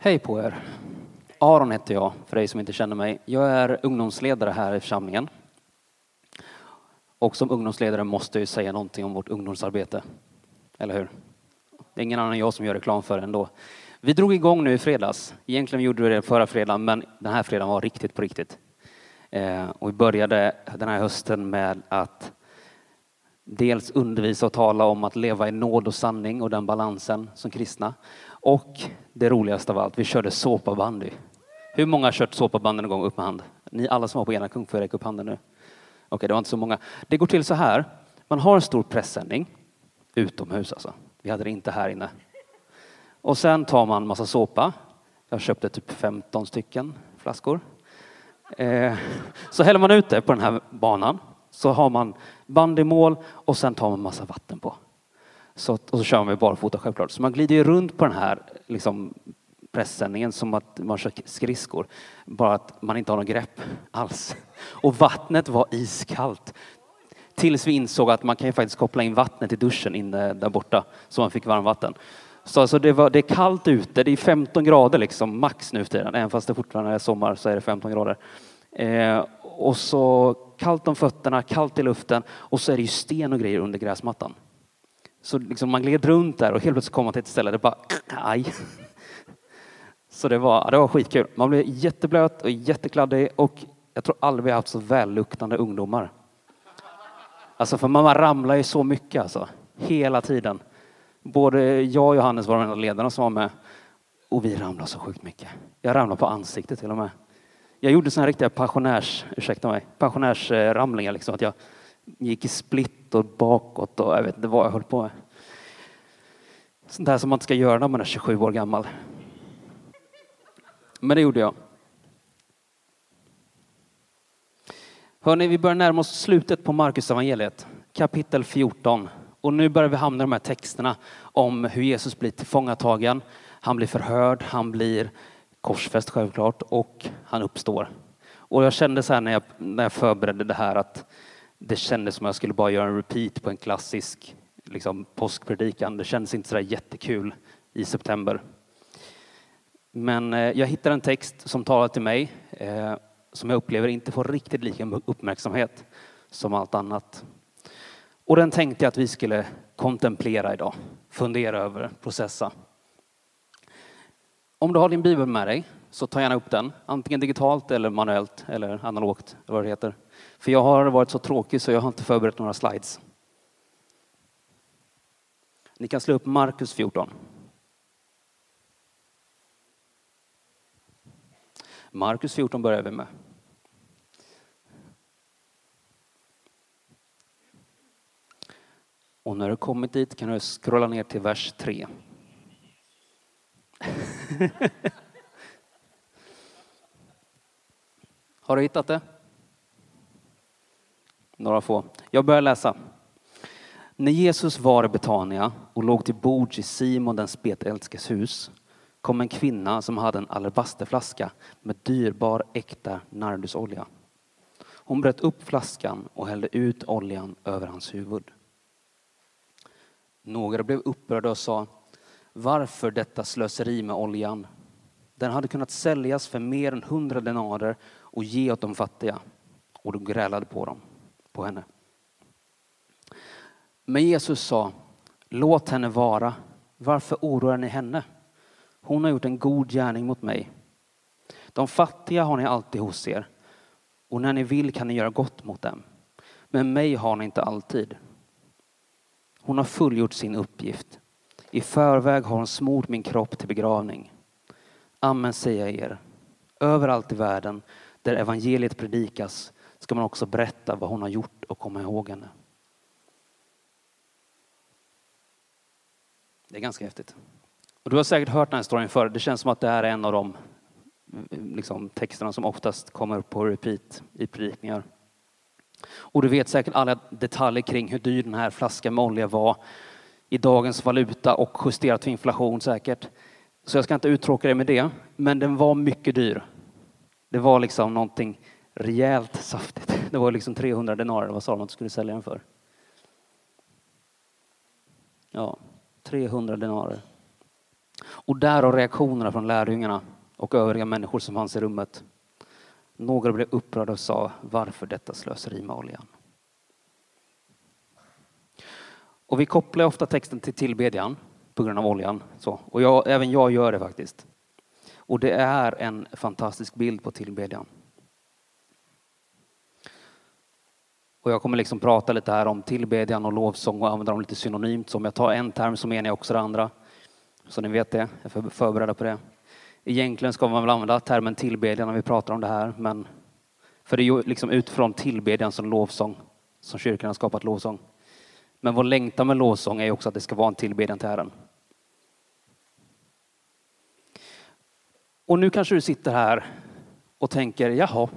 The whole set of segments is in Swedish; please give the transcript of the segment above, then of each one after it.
Hej på er! Aron heter jag, för dig som inte känner mig. Jag är ungdomsledare här i församlingen. Och som ungdomsledare måste jag säga någonting om vårt ungdomsarbete. Eller hur? Det är ingen annan än jag som gör reklam för det ändå. Vi drog igång nu i fredags. Egentligen gjorde vi det förra fredagen, men den här fredagen var riktigt på riktigt. Eh, och vi började den här hösten med att dels undervisa och tala om att leva i nåd och sanning och den balansen som kristna. Och det roligaste av allt, vi körde såpabandy. Hur många har kört såpabandy någon gång? Upp med hand. Ni alla som var på ena kung får räcka upp handen nu. Okej, det var inte så många. Det går till så här. Man har en stor pressändning utomhus alltså. Vi hade det inte här inne. Och sen tar man massa såpa. Jag köpte typ 15 stycken flaskor. Eh, så häller man ut det på den här banan. Så har man bandymål och sen tar man massa vatten på. Så, och så kör man barfota självklart. Så man glider ju runt på den här liksom, pressändningen som att man kör skridskor. Bara att man inte har något grepp alls. Och vattnet var iskallt. Tills vi insåg att man kan ju faktiskt koppla in vattnet i duschen inne där borta så man fick varmvatten. Så alltså det, var, det är kallt ute, det är 15 grader liksom max nu för tiden. Även fast det fortfarande är sommar så är det 15 grader. Eh, och så kallt om fötterna, kallt i luften och så är det ju sten och grejer under gräsmattan. Så liksom man gled runt där och helt plötsligt kom man till ett ställe där det bara aj. Så det var, det var skitkul. Man blev jätteblöt och jättekladdig och jag tror aldrig vi har haft så välluktande ungdomar. Alltså för man ramlar ju så mycket alltså. Hela tiden. Både jag och Johannes var de enda ledarna som var med. Och vi ramlade så sjukt mycket. Jag ramlade på ansiktet till och med. Jag gjorde sådana riktiga pensionärs, ursäkta mig, pensionärsramlingar liksom. Att jag gick i split och bakåt och jag vet inte vad jag höll på med. Sånt där som man inte ska göra när man är 27 år gammal. Men det gjorde jag. Hörni, vi börjar närma oss slutet på Markus evangeliet, kapitel 14. Och nu börjar vi hamna i de här texterna om hur Jesus blir tillfångatagen. Han blir förhörd, han blir korsfäst självklart och han uppstår. Och jag kände så här när jag, när jag förberedde det här att det kändes som att jag skulle bara göra en repeat på en klassisk liksom, påskpredikan. Det kändes inte så jättekul i september. Men eh, jag hittade en text som talar till mig eh, som jag upplever inte får riktigt lika uppmärksamhet som allt annat. Och den tänkte jag att vi skulle kontemplera idag, fundera över, processa. Om du har din bibel med dig så ta gärna upp den, antingen digitalt eller manuellt eller analogt, vad det heter. För jag har varit så tråkig så jag har inte förberett några slides. Ni kan slå upp Markus 14. Markus 14 börjar vi med. Och när du kommit dit kan du scrolla ner till vers 3. Har du hittat det? Några få. Jag börjar läsa. När Jesus var i Betania och låg till bords i Simon den spetälskes hus kom en kvinna som hade en alabasterflaska med dyrbar äkta nardusolja. Hon bröt upp flaskan och hällde ut oljan över hans huvud. Några blev upprörda och sa varför detta slöseri med oljan? Den hade kunnat säljas för mer än hundra denarer och ge åt de fattiga. Och de grälade på dem, på henne. Men Jesus sa, låt henne vara. Varför oroar ni henne? Hon har gjort en god gärning mot mig. De fattiga har ni alltid hos er och när ni vill kan ni göra gott mot dem. Men mig har ni inte alltid. Hon har fullgjort sin uppgift. I förväg har hon smort min kropp till begravning. Amen säger jag er. Överallt i världen där evangeliet predikas ska man också berätta vad hon har gjort och komma ihåg henne. Det är ganska häftigt. Och du har säkert hört den här storyn förr. Det känns som att det här är en av de liksom, texterna som oftast kommer upp på repeat i predikningar. Och du vet säkert alla detaljer kring hur dyr den här flaskan med olja var i dagens valuta och justerat för inflation säkert. Så jag ska inte uttråka dig med det, men den var mycket dyr. Det var liksom någonting rejält saftigt. Det var liksom 300 denarer, vad sa de att du skulle sälja den för? Ja, 300 denarer. Och därav reaktionerna från lärjungarna och övriga människor som fanns i rummet. Några blev upprörda och sa, varför detta slöseri med oljan? Och vi kopplar ofta texten till tillbedjan på grund av oljan. Så. Och jag, även jag gör det faktiskt. Och det är en fantastisk bild på tillbedjan. Och jag kommer liksom prata lite här om tillbedjan och lovsång och använda dem lite synonymt. Så om jag tar en term så menar jag också det andra. Så ni vet det, jag är förberedda på det. Egentligen ska man väl använda termen tillbedjan när vi pratar om det här, men för det är ju liksom utifrån tillbedjan som lovsång som kyrkan har skapat lovsång. Men vår längtan med lovsång är också att det ska vara en tillbedjan till Herren. Och nu kanske du sitter här och tänker, jaha,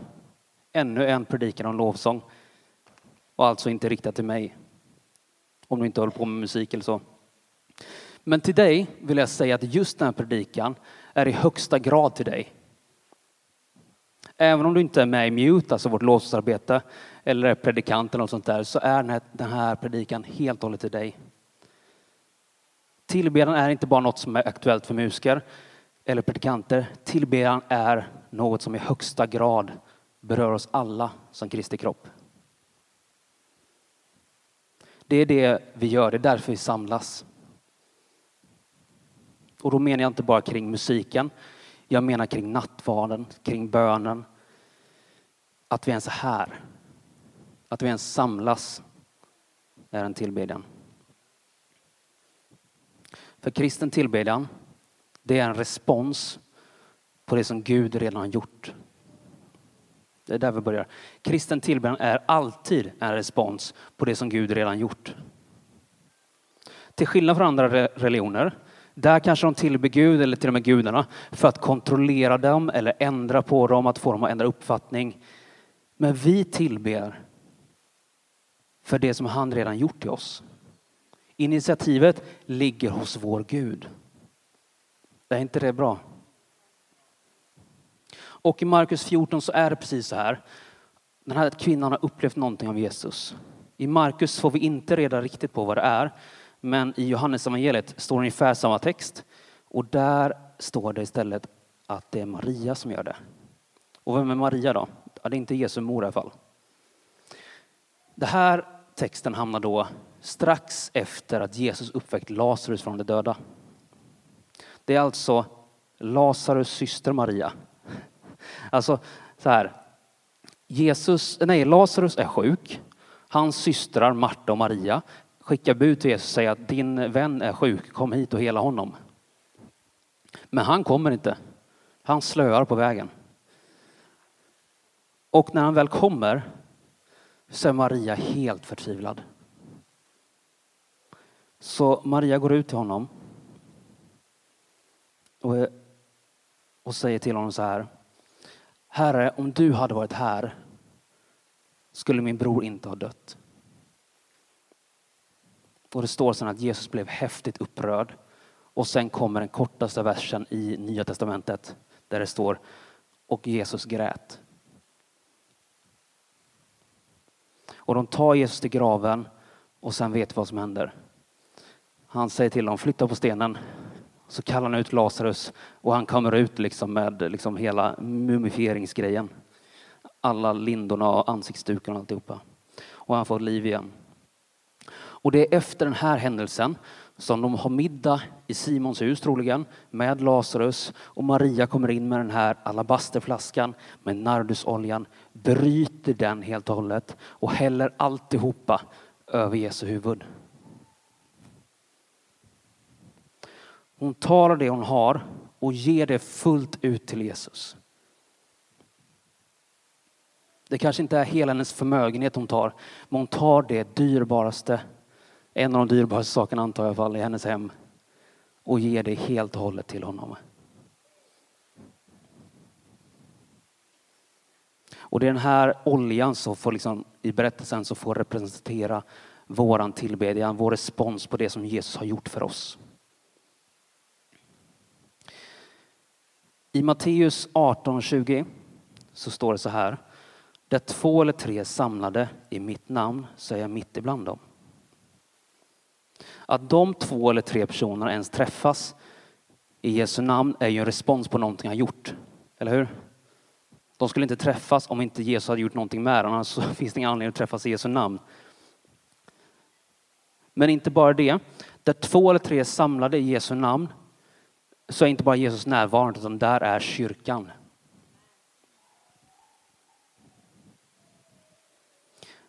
ännu en predikan om lovsång och alltså inte riktat till mig. Om du inte håller på med musik eller så. Men till dig vill jag säga att just den här predikan är i högsta grad till dig. Även om du inte är med i Mute, alltså vårt lovsångsarbete, eller är predikant eller något sånt där, så är den här predikan helt och hållet till dig. Tillbedjan är inte bara något som är aktuellt för musiker eller predikanter. Tillbedjan är något som i högsta grad berör oss alla som Kristi kropp. Det är det vi gör, det är därför vi samlas. Och då menar jag inte bara kring musiken. Jag menar kring nattvarden, kring bönen. Att vi ens är här. Att vi ens samlas är en tillbedjan. För kristen tillbedjan, det är en respons på det som Gud redan har gjort. Det är där vi börjar. Kristen tillbedjan är alltid en respons på det som Gud redan gjort. Till skillnad från andra religioner där kanske de tillber Gud eller till och med gudarna för att kontrollera dem eller ändra på dem, att få dem att ändra uppfattning. Men vi tillber för det som han redan gjort till oss. Initiativet ligger hos vår Gud. Är inte det bra? Och i Markus 14 så är det precis så här. Den här kvinnan har upplevt någonting av Jesus. I Markus får vi inte reda riktigt på vad det är. Men i Johannes evangeliet står ungefär samma text och där står det istället att det är Maria som gör det. Och vem är Maria då? Ja, det är inte Jesu mor i alla fall. Den här texten hamnar då strax efter att Jesus uppväckt Lazarus från de döda. Det är alltså Lazarus syster Maria. Alltså så här. Jesus, nej, Lazarus är sjuk. Hans systrar Marta och Maria skickar bud till Jesus och säger att din vän är sjuk, kom hit och hela honom. Men han kommer inte. Han slöar på vägen. Och när han väl kommer så är Maria helt förtvivlad. Så Maria går ut till honom och, och säger till honom så här. Herre, om du hade varit här skulle min bror inte ha dött. Och det står sen att Jesus blev häftigt upprörd. Och sen kommer den kortaste versen i Nya Testamentet där det står och Jesus grät. Och de tar Jesus till graven och sen vet vi vad som händer. Han säger till dem, flytta på stenen. Så kallar han ut Lazarus och han kommer ut liksom med liksom hela mumifieringsgrejen. Alla lindorna och ansiktsdukarna och alltihopa. Och han får liv igen. Och det är efter den här händelsen som de har middag i Simons hus troligen med Lazarus och Maria kommer in med den här alabasterflaskan med nardusoljan, bryter den helt och hållet och häller alltihopa över Jesu huvud. Hon tar det hon har och ger det fullt ut till Jesus. Det kanske inte är hela hennes förmögenhet hon tar, men hon tar det dyrbaraste en av de dyrbaraste sakerna antar jag i fall i hennes hem och ger det helt och hållet till honom. Och det är den här oljan som får liksom, i berättelsen så får representera våran tillbedjan, vår respons på det som Jesus har gjort för oss. I Matteus 18.20 så står det så här. Där två eller tre samlade i mitt namn så är jag mitt ibland dem. Att de två eller tre personerna ens träffas i Jesu namn är ju en respons på någonting han gjort. Eller hur? De skulle inte träffas om inte Jesus hade gjort någonting med dem, annars finns det ingen anledning att träffas i Jesu namn. Men inte bara det. Där två eller tre är samlade i Jesu namn så är inte bara Jesus närvarande utan där är kyrkan.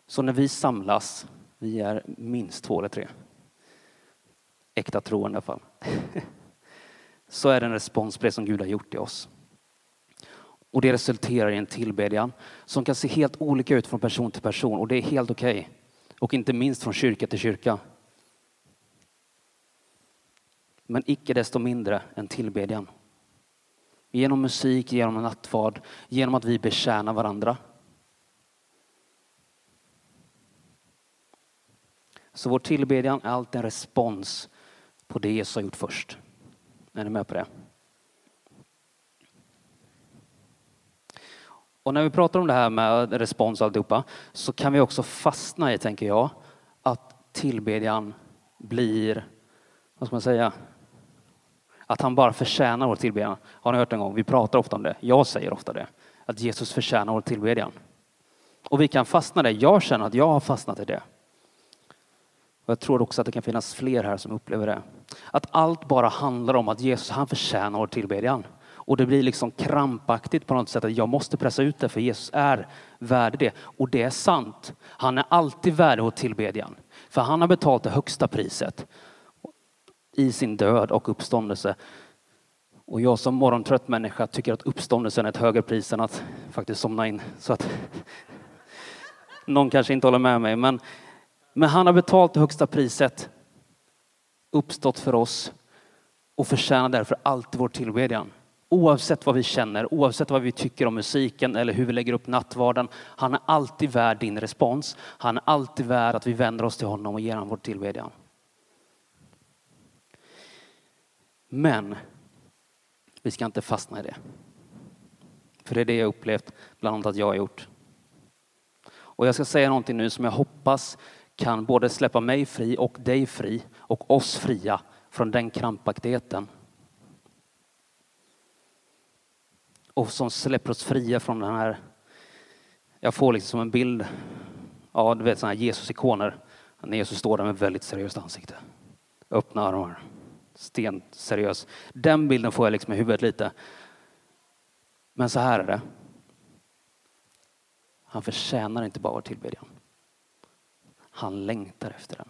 Så när vi samlas, vi är minst två eller tre, äkta troende i alla fall, så är det en respons på det som Gud har gjort i oss. Och det resulterar i en tillbedjan som kan se helt olika ut från person till person och det är helt okej. Okay. Och inte minst från kyrka till kyrka. Men icke desto mindre en tillbedjan. Genom musik, genom nattvard, genom att vi betjänar varandra. Så vår tillbedjan är alltid en respons på det Jesus har gjort först. Är ni med på det? Och när vi pratar om det här med respons och alltihopa så kan vi också fastna i, tänker jag, att tillbedjan blir, vad ska man säga, att han bara förtjänar vår tillbedjan. Har ni hört en gång? Vi pratar ofta om det. Jag säger ofta det. Att Jesus förtjänar vår tillbedjan. Och vi kan fastna i det. Jag känner att jag har fastnat i det. Och jag tror också att det kan finnas fler här som upplever det. Att allt bara handlar om att Jesus, han förtjänar vår tillbedjan. Och det blir liksom krampaktigt på något sätt att jag måste pressa ut det för Jesus är värd det. Och det är sant. Han är alltid värd vår tillbedjan. För han har betalt det högsta priset i sin död och uppståndelse. Och jag som morgontrött människa tycker att uppståndelsen är ett högre pris än att faktiskt somna in. Så att någon kanske inte håller med mig. Men, men han har betalt det högsta priset, uppstått för oss och förtjänar därför alltid vår tillbedjan. Oavsett vad vi känner, oavsett vad vi tycker om musiken eller hur vi lägger upp nattvarden. Han är alltid värd din respons. Han är alltid värd att vi vänder oss till honom och ger honom vår tillbedjan. Men vi ska inte fastna i det. För det är det jag upplevt, bland annat att jag har gjort. Och jag ska säga någonting nu som jag hoppas kan både släppa mig fri och dig fri och oss fria från den krampaktigheten. Och som släpper oss fria från den här, jag får liksom en bild, ja du vet sådana här Jesus-ikoner. När Jesus står där med väldigt seriöst ansikte. Öppna armar stenseriös. Den bilden får jag liksom i huvudet lite. Men så här är det. Han förtjänar inte bara vår tillbedjan. Han längtar efter den.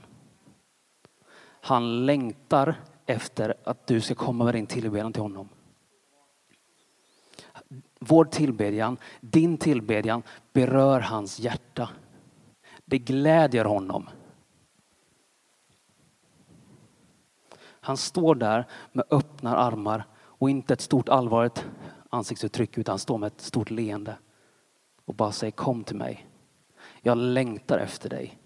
Han längtar efter att du ska komma med din tillbedjan till honom. Vår tillbedjan, din tillbedjan berör hans hjärta. Det glädjer honom. Han står där med öppna armar och inte ett stort allvarligt ansiktsuttryck utan han står med ett stort leende och bara säger kom till mig. Jag längtar efter dig.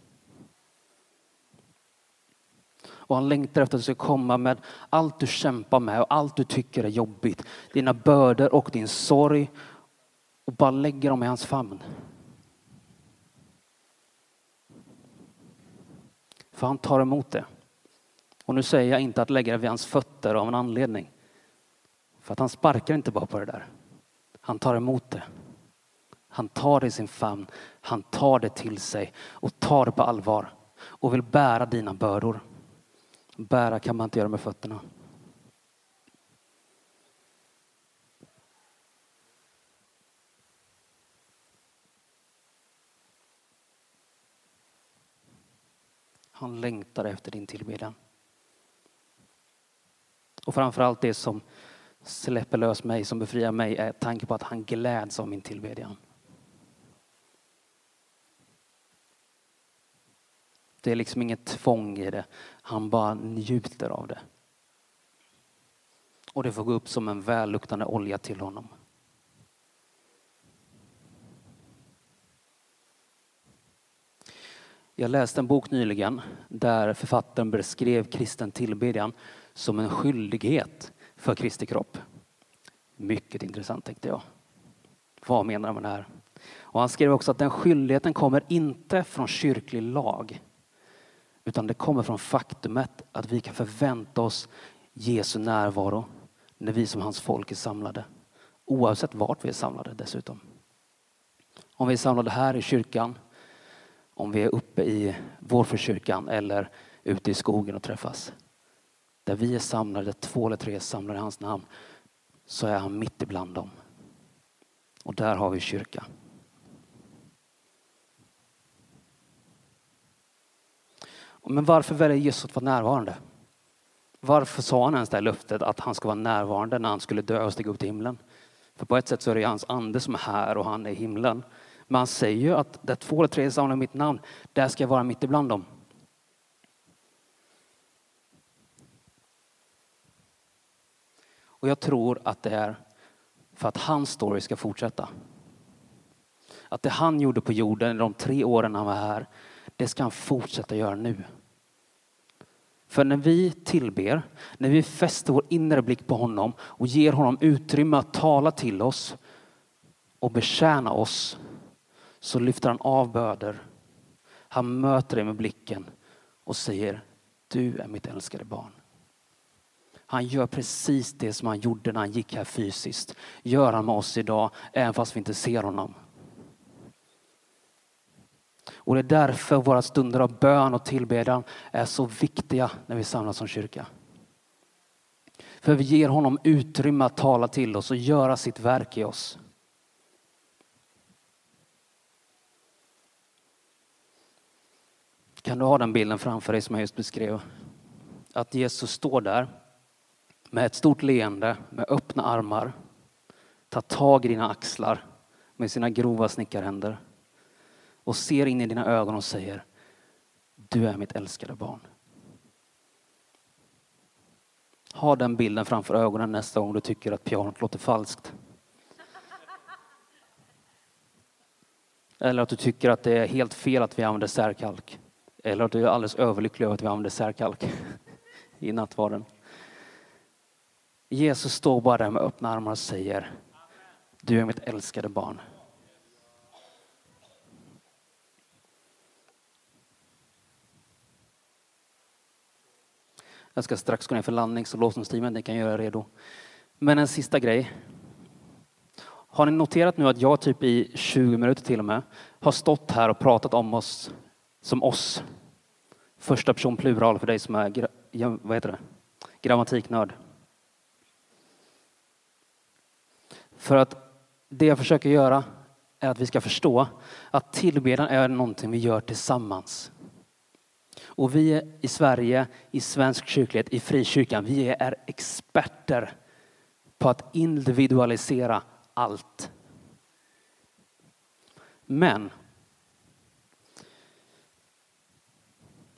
Och han längtar efter att du ska komma med allt du kämpar med och allt du tycker är jobbigt. Dina bördor och din sorg. Och bara lägga dem i hans famn. För han tar emot det. Och nu säger jag inte att lägga det vid hans fötter av en anledning. För att han sparkar inte bara på det där. Han tar emot det. Han tar det i sin famn. Han tar det till sig och tar det på allvar och vill bära dina bördor. Bära kan man inte göra med fötterna. Han längtar efter din tillbedjan. Och framförallt det som släpper lös mig, som befriar mig, är tanken på att han gläds av min tillbedjan. Det är liksom inget tvång i det. Han bara njuter av det. Och det får gå upp som en välluktande olja till honom. Jag läste en bok nyligen där författaren beskrev kristen tillbedjan som en skyldighet för Kristi kropp. Mycket intressant tänkte jag. Vad menar han med det här? Och han skrev också att den skyldigheten kommer inte från kyrklig lag utan det kommer från faktumet att vi kan förvänta oss Jesu närvaro när vi som hans folk är samlade. Oavsett vart vi är samlade dessutom. Om vi är samlade här i kyrkan, om vi är uppe i vårförkyrkan eller ute i skogen och träffas. Där vi är samlade, två eller tre är samlade i hans namn, så är han mitt ibland dem. Och där har vi kyrka. Men varför väljer Jesus att vara närvarande? Varför sa han ens det här löftet att han ska vara närvarande när han skulle dö och stiga upp till himlen? För på ett sätt så är det hans ande som är här och han är i himlen. Men han säger ju att där två eller tre är samlade mitt namn, där ska jag vara mitt ibland dem. Och jag tror att det är för att hans story ska fortsätta. Att det han gjorde på jorden de tre åren han var här, det ska han fortsätta göra nu. För när vi tillber, när vi fäster vår inre blick på honom och ger honom utrymme att tala till oss och betjäna oss, så lyfter han av böder. Han möter dig med blicken och säger, du är mitt älskade barn. Han gör precis det som han gjorde när han gick här fysiskt. Gör han med oss idag, även fast vi inte ser honom. Och det är därför våra stunder av bön och tillbedjan är så viktiga när vi samlas som kyrka. För vi ger honom utrymme att tala till oss och göra sitt verk i oss. Kan du ha den bilden framför dig som jag just beskrev? Att Jesus står där med ett stort leende, med öppna armar, tar tag i dina axlar med sina grova snickarhänder och ser in i dina ögon och säger Du är mitt älskade barn. Ha den bilden framför ögonen nästa gång du tycker att pianot låter falskt. Eller att du tycker att det är helt fel att vi använder särkalk. Eller att du är alldeles överlycklig över att vi använder särkalk i nattvarden. Jesus står bara där med öppna armar och säger Du är mitt älskade barn. Jag ska strax gå ner för landning så lovsångsteamet ni kan göra er redo. Men en sista grej. Har ni noterat nu att jag typ i 20 minuter till och med har stått här och pratat om oss som oss? Första person plural för dig som är vad heter det? grammatiknörd. För att det jag försöker göra är att vi ska förstå att tillbedjan är någonting vi gör tillsammans. Och vi i Sverige, i svensk kyrklighet, i frikyrkan, vi är experter på att individualisera allt. Men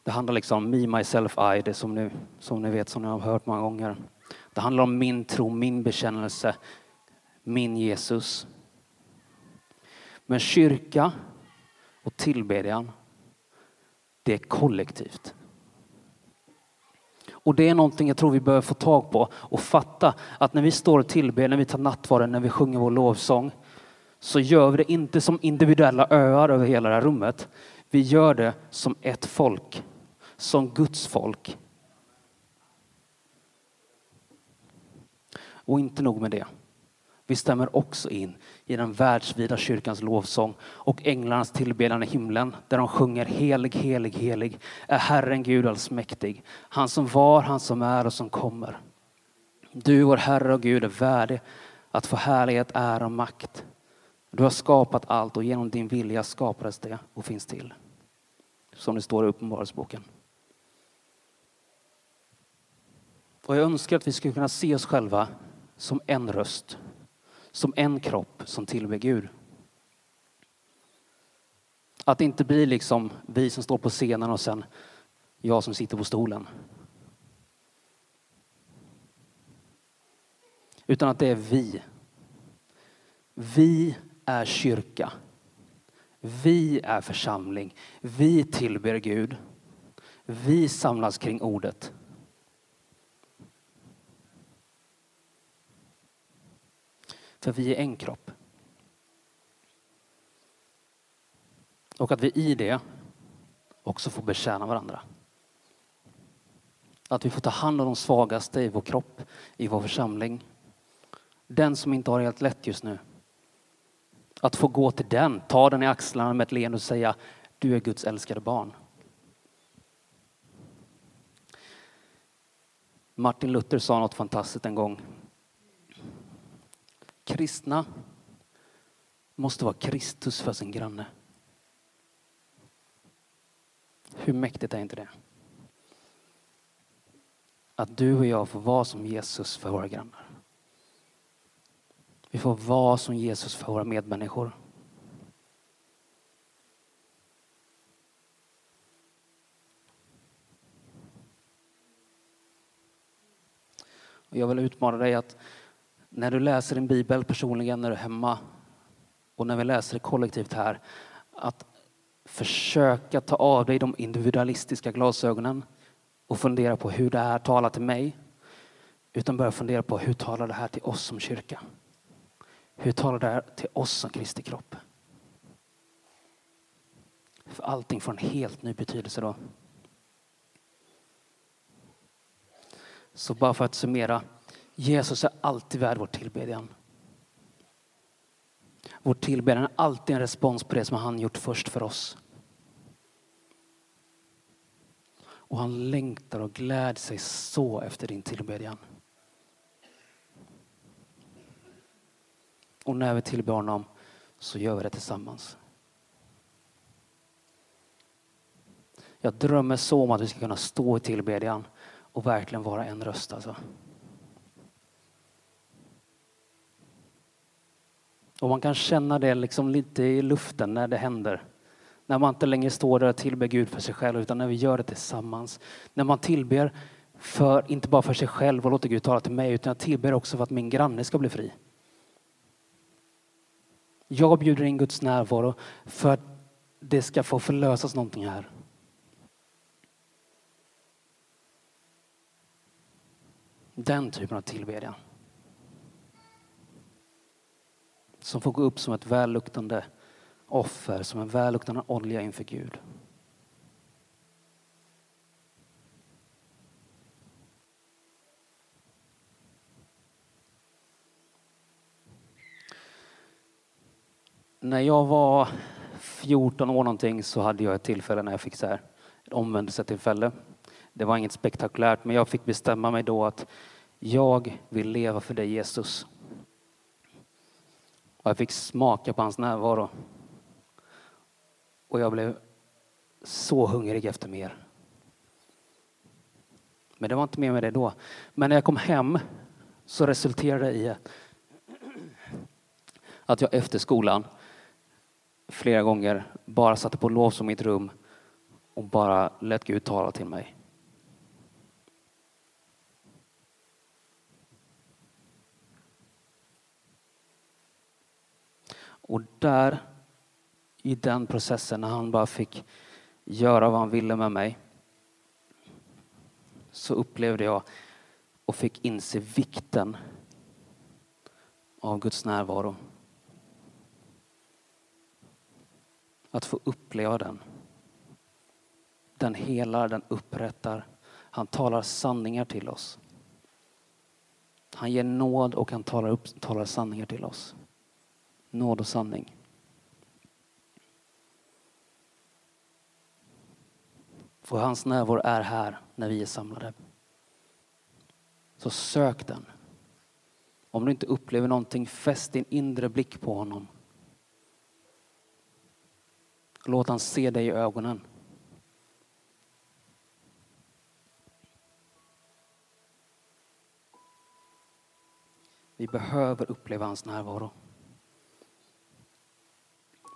det handlar liksom om me, myself, I, det som ni, som ni vet, som ni har hört många gånger. Det handlar om min tro, min bekännelse, min Jesus. Men kyrka och tillbedjan, det är kollektivt. Och det är någonting jag tror vi behöver få tag på och fatta att när vi står och tillber, när vi tar nattvarden, när vi sjunger vår lovsång, så gör vi det inte som individuella öar över hela det här rummet. Vi gör det som ett folk, som Guds folk. Och inte nog med det. Vi stämmer också in i den världsvida kyrkans lovsång och änglarnas tillbedjan i himlen där de sjunger helig, helig, helig är Herren Gud allsmäktig. Han som var, han som är och som kommer. Du, vår Herre och Gud, är värdig att få härlighet, ära och makt. Du har skapat allt och genom din vilja skapades det och finns till. Som det står i Uppenbarelseboken. Och jag önskar att vi skulle kunna se oss själva som en röst som en kropp som tillber Gud. Att det inte blir liksom vi som står på scenen och sen jag som sitter på stolen. Utan att det är vi. Vi är kyrka. Vi är församling. Vi tillber Gud. Vi samlas kring ordet. För vi är en kropp. Och att vi i det också får betjäna varandra. Att vi får ta hand om de svagaste i vår kropp, i vår församling. Den som inte har det helt lätt just nu. Att få gå till den, ta den i axlarna med ett leende och säga du är Guds älskade barn. Martin Luther sa något fantastiskt en gång. Kristna måste vara Kristus för sin granne. Hur mäktigt är inte det? Att du och jag får vara som Jesus för våra grannar. Vi får vara som Jesus för våra medmänniskor. Och jag vill utmana dig att när du läser din bibel personligen när du är hemma och när vi läser det kollektivt här, att försöka ta av dig de individualistiska glasögonen och fundera på hur det här talar till mig. Utan börja fundera på hur talar det här till oss som kyrka? Hur talar det här till oss som Kristi kropp? För allting får en helt ny betydelse då. Så bara för att summera. Jesus är alltid värd vår tillbedjan. Vår tillbedjan är alltid en respons på det som han gjort först för oss. Och han längtar och gläder sig så efter din tillbedjan. Och när vi tillber honom så gör vi det tillsammans. Jag drömmer så om att vi ska kunna stå i tillbedjan och verkligen vara en röst. Alltså. Och man kan känna det liksom lite i luften när det händer. När man inte längre står där och tillber Gud för sig själv utan när vi gör det tillsammans. När man tillber för, inte bara för sig själv och låter Gud tala till mig utan jag tillber också för att min granne ska bli fri. Jag bjuder in Guds närvaro för att det ska få förlösas någonting här. Den typen av tillbedjan. Som får gå upp som ett välluktande offer, som en välluktande olja inför Gud. När jag var 14 år någonting så hade jag ett tillfälle när jag fick så här, ett omvändelsetillfälle. Det var inget spektakulärt men jag fick bestämma mig då att jag vill leva för dig Jesus. Och jag fick smaka på hans närvaro. Och jag blev så hungrig efter mer. Men det var inte mer med det då. Men när jag kom hem så resulterade det i att jag efter skolan flera gånger bara satte på lås i mitt rum och bara lät Gud tala till mig. Och där, i den processen, när han bara fick göra vad han ville med mig, så upplevde jag och fick inse vikten av Guds närvaro. Att få uppleva den. Den helar, den upprättar. Han talar sanningar till oss. Han ger nåd och han talar, upp, talar sanningar till oss. Nåd och sanning. För hans närvaro är här när vi är samlade. Så sök den. Om du inte upplever någonting, fäst din inre blick på honom. Låt han se dig i ögonen. Vi behöver uppleva hans närvaro.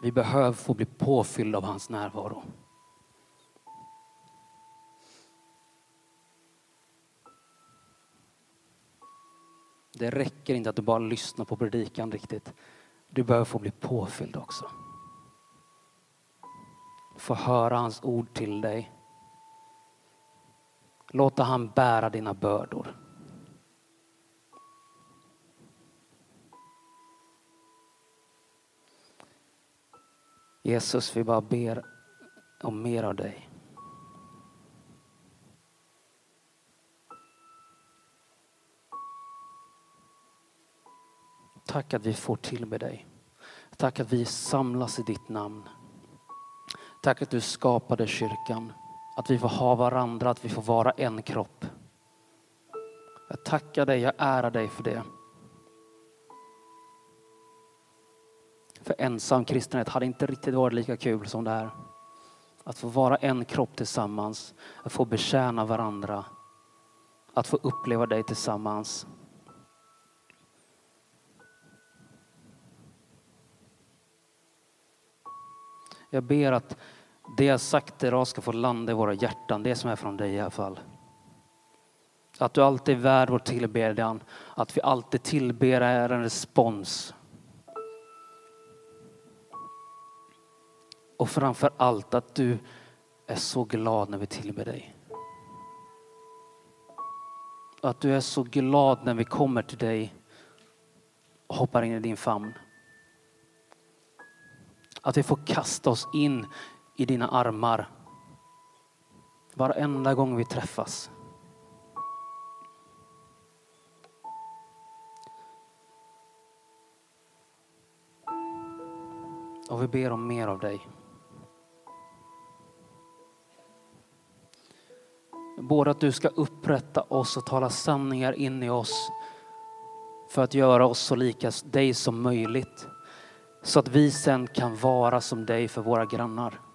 Vi behöver få bli påfyllda av hans närvaro. Det räcker inte att du bara lyssnar på predikan riktigt. Du behöver få bli påfylld också. Få höra hans ord till dig. Låta han bära dina bördor. Jesus, vi bara ber om mer av dig. Tack att vi får med dig. Tack att vi samlas i ditt namn. Tack att du skapade kyrkan, att vi får ha varandra, att vi får vara en kropp. Jag tackar dig, jag ärar dig för det. Ensam kristenhet hade inte riktigt varit lika kul som det här. Att få vara en kropp tillsammans, att få betjäna varandra, att få uppleva dig tillsammans. Jag ber att det jag sagt idag ska få landa i våra hjärtan, det som är från dig i alla fall. Att du alltid är värd vår tillbedjan, att vi alltid tillber är en respons. Och framför allt att du är så glad när vi tillber dig. Att du är så glad när vi kommer till dig och hoppar in i din famn. Att vi får kasta oss in i dina armar varenda gång vi träffas. Och vi ber om mer av dig. Både att du ska upprätta oss och tala sanningar in i oss för att göra oss så lika dig som möjligt. Så att vi sen kan vara som dig för våra grannar.